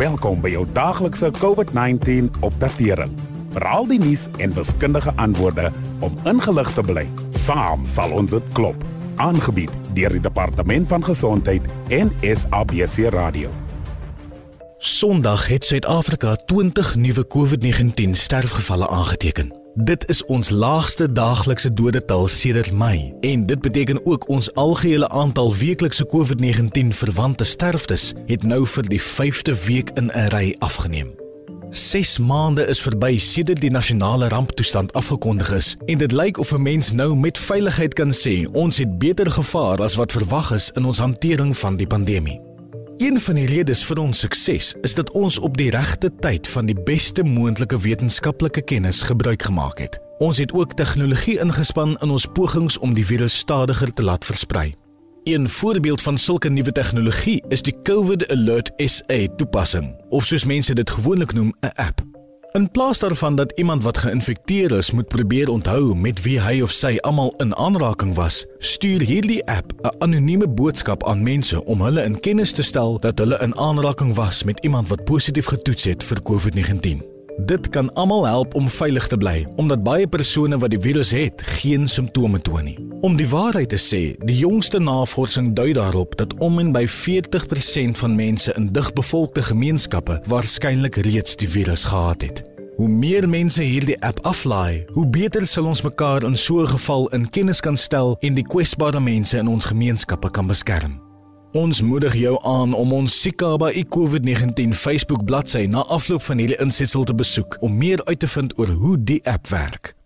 Welkom by jou daaglikse COVID-19 opdatering. Veral die nuus en wiskundige antwoorde om ingelig te bly. Saam sal ons dit klop. Aangebied deur die Departement van Gesondheid en SABC Radio. Sondag het Suid-Afrika 20 nuwe COVID-19 sterfgevalle aangeteken. Dit is ons laagste daaglikse dodetal sedert Mei en dit beteken ook ons algehele aantal weeklikse COVID-19 verwante sterftes het nou vir die 5de week in 'n ry afgeneem. 6 maande is verby sedert die nasionale ramptoestand afgekondig is en dit lyk of 'n mens nou met veiligheid kan sê ons het beter gevaar as wat verwag is in ons hantering van die pandemie. Een van die redes vir ons sukses is dat ons op die regte tyd van die beste moontlike wetenskaplike kennis gebruik gemaak het. Ons het ook tegnologie ingespan in ons pogings om die virus stadiger te laat versprei. Een voorbeeld van sulke nuwe tegnologie is die COVID Alert SA toepassing, of soos mense dit gewoonlik noem, 'n app. In plaas daarvan dat iemand wat geïnfekteer is moet probeer onthou met wie hy of sy almal in aanraking was, stuur hierdie app 'n anonieme boodskap aan mense om hulle in kennis te stel dat hulle in aanraking was met iemand wat positief getoets het vir COVID-19. Dit kan almal help om veilig te bly, omdat baie persone wat die virus het, geen simptome toon nie. Om die waarheid te sê, die jongste navorsing dui daarop dat om en by 40% van mense in digbevolkte gemeenskappe waarskynlik reeds die virus gehad het. Hoe meer mense hierdie app aflaai, hoe beter sal ons mekaar in so 'n geval in kennis kan stel en die kwesbare mense in ons gemeenskappe kan beskerm. Ons moedig jou aan om ons Sikaba COVID-19 Facebook bladsy na afloop van hierdie insetsel te besoek om meer uit te vind oor hoe die app werk.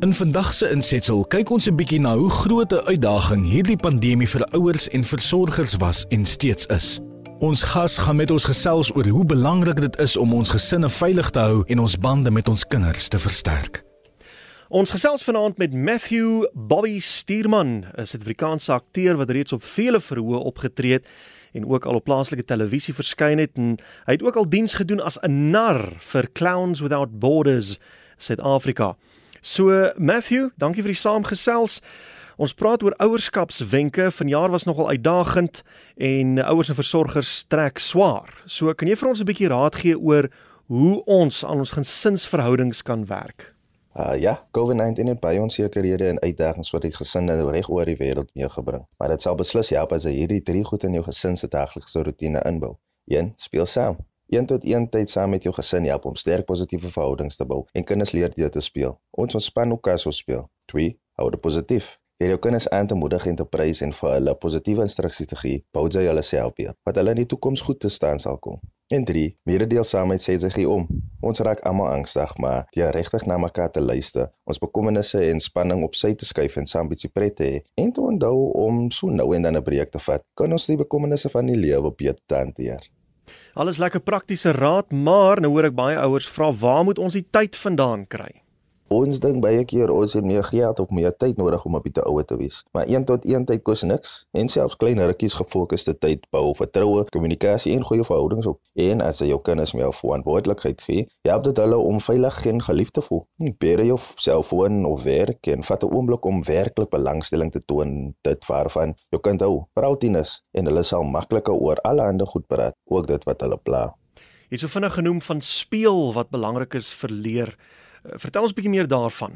In vandag se insetsel kyk ons 'n bietjie na hoe groot 'n uitdaging hierdie pandemie vir ouers en versorgers was en steeds is. Ons gas gaan met ons gesels oor hoe belangrik dit is om ons gesinne veilig te hou en ons bande met ons kinders te versterk. Ons gesels vanaand met Matthew Bobby Stuurman, 'n Suid-Afrikaanse akteur wat reeds op vele verhoë opgetree het en ook al op plaaslike televisie verskyn het en hy het ook al diens gedoen as 'n nar vir Clowns Without Borders Suid-Afrika. So Matthew, dankie vir die saamgesels. Ons praat oor ouerskapswenke. Vanjaar was nogal uitdagend en ouers en versorgers trek swaar. So kan jy vir ons 'n bietjie raad gee oor hoe ons aan ons gesinsverhoudings kan werk? Uh ja, COVID-19 het baie onsekerhede en uitdagings vir die gesinne reg oor die wêreld meegebring. Maar dit sal beslis help as jy hierdie drie goed in jou gesin se daaglikse rotine inbou. 1. Speel saam. 1 tot 1 tyd saam met jou gesin help om sterk positiewe verhoudings te bou en kinders leer dit te speel. Ons ontspan ook as ons speel. 2. Hou dit positief. Jy jou kinders aan te moedig en te prys en vir hulle positiewe instruksies te gee, bou jy hulle self weer, wat hulle in die toekoms goed te staan sal kom. En 3, mededeelsaamheid sê sy gee om. Ons raak almal angstig, maar jy regtig na mekaar te luister, ons bekommernisse en spanning op sy te skuif en saam bietjie pret te hê en te onthou om so nou en dan 'n breek te vat. Kan ons die bekommernisse van die lewe beter hanteer? Alles lekker praktiese raad, maar nou hoor ek baie ouers vra waar moet ons die tyd vandaan kry? Ons dink baie keer ons het meer geld of meer tyd nodig om op die ouer te wees. Maar 1 tot 1 tyd kos niks en selfs klein rukkies gefokusde tyd bou vertroue, kommunikasie en goeie verhoudings op. En as jy jou kinders meer verantwoordelikheid gee, help dit hulle om veilig en geliefd te voel. Bere jou selfoon of werk en vat 'n oomblik om werklik belangstelling te toon dit waarvan jou kind hou. Veral tieners en hulle sal makliker oor alle ander goed praat, ook dit wat hulle pla. Jy het so vinnig genoem van speel wat belangrik is vir leer. Eh, vertel ons 'n bietjie meer daarvan.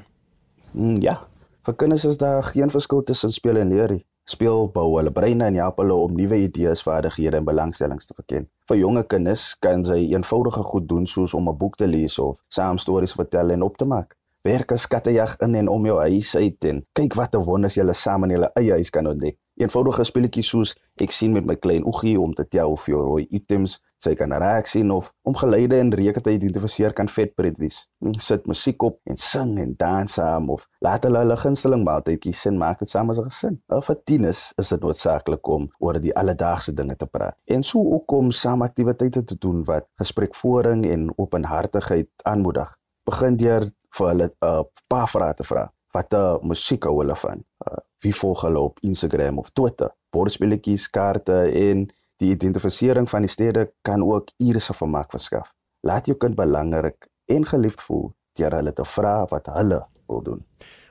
Mm, ja, vir kinders is daar geen verskil tussen speel en leer nie. Speel bou hulle breine en help hulle om nuwe idees, vaardighede en belangstellings te verken. Vir jonge kinders kan sy eenvoudige goed doen soos om 'n boek te lees of saam stories vertel en op te maak. Werk as skattejag in en om jou huis uit en kyk watter wonders jy saam in jou eie huis kan ontdek. Eenvoudige speletjies soos ek sien met my klein oogie om te tel jou rooi items sy kan raak sien of om geleide en reuke te identifiseer kan vetpret wees. Sit musiek op en sing en dans saam of laat hulle hulle gunsteling maaltyd kies en maak dit saam as 'n gesin. Of vir tieners is dit noodsaaklik om oor die alledaagse dinge te praat. En so ook om saam aktiwiteite te doen wat gesprekvoering en openhartigheid aanmoedig. Begin deur vir hulle 'n uh, paar vrae te vra. Wat uh, musiek hou hulle van? Uh, wie volg hulle op Instagram of Twitter? Bordspelletjies, kaarte en Die identifisering van die stede kan ook ure se vermaak verskaf. Laat jou kind belangrik en geliefd voel deur hulle te vra wat hulle wil doen.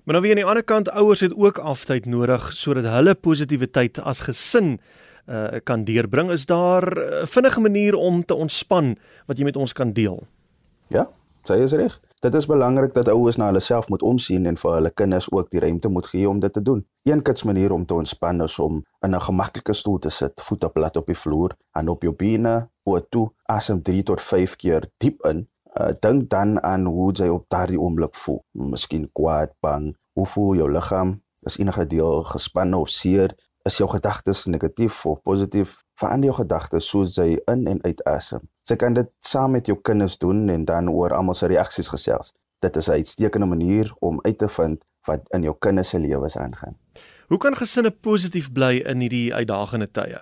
Maar nou weer aan die ander kant ouers het ook aftyd nodig sodat hulle positiwiteit as gesin uh, kan deurbring. Is daar 'n uh, vinnige manier om te ontspan wat jy met ons kan deel? Ja, sê is reg. Dit is belangrik dat ouers na hulle self moet omsien en vir hulle kinders ook die ruimte moet gee om dit te doen. Een kits manier om te ontspan is om in 'n gemaklike stoel te sit, voete plat op die vloer, en op jou bene, oor toe, asem 3 tot 5 keer diep in. Uh, dink dan aan hoe jy op daardie oomblik voel. Miskien kwaad, bang, hoe voel jou liggaam? Is enige deel gespanne of seer? Is jou gedagtes negatief of positief? Verander jou gedagtes soos jy in en uit asem. Jy kan dit saam met jou kinders doen en dan oor almal se reaksies gesels. Dit is 'n uitstekende manier om uit te vind wat in jou kinders se lewens aangaan. Hoe kan gesinne positief bly in hierdie uitdagende tye?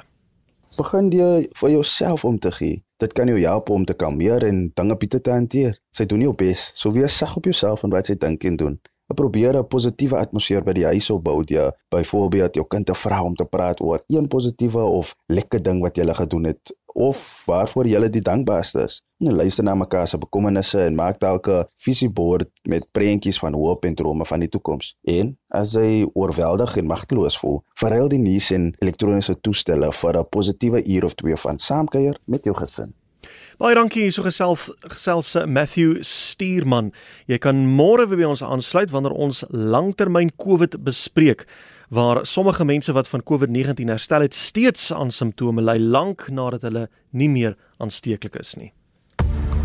Begin jy vir jouself om te gee. Dit kan jou help om te kalmeer en dinge beter te hanteer. Sy doen jou bes, so wees sag op jouself en wat jy dink en doen probeer 'n positiewe atmosfeer by die huis opbou deur byvoorbeeld jou kind te vra om te praat oor een positiewe of lekker ding wat jy gele gedoen het of waarvoor jy die dankbaarste is. En luister na mekaar se bekommernisse en maak dalk 'n visiebord met prentjies van hoop en drome van die toekoms. En as jy oorweldig en magteloos voel, verruil die nuus en elektroniese toestelle vir 'n positiewe uur of twee van saamkuier met jou gesin. Baie dankie hierso gesels gesels eh, Matthew Stuurman. Jy kan môre weer by ons aansluit wanneer ons langtermyn COVID bespreek waar sommige mense wat van COVID-19 herstel het steeds aan simptome ly lank nadat hulle nie meer aansteeklik is nie.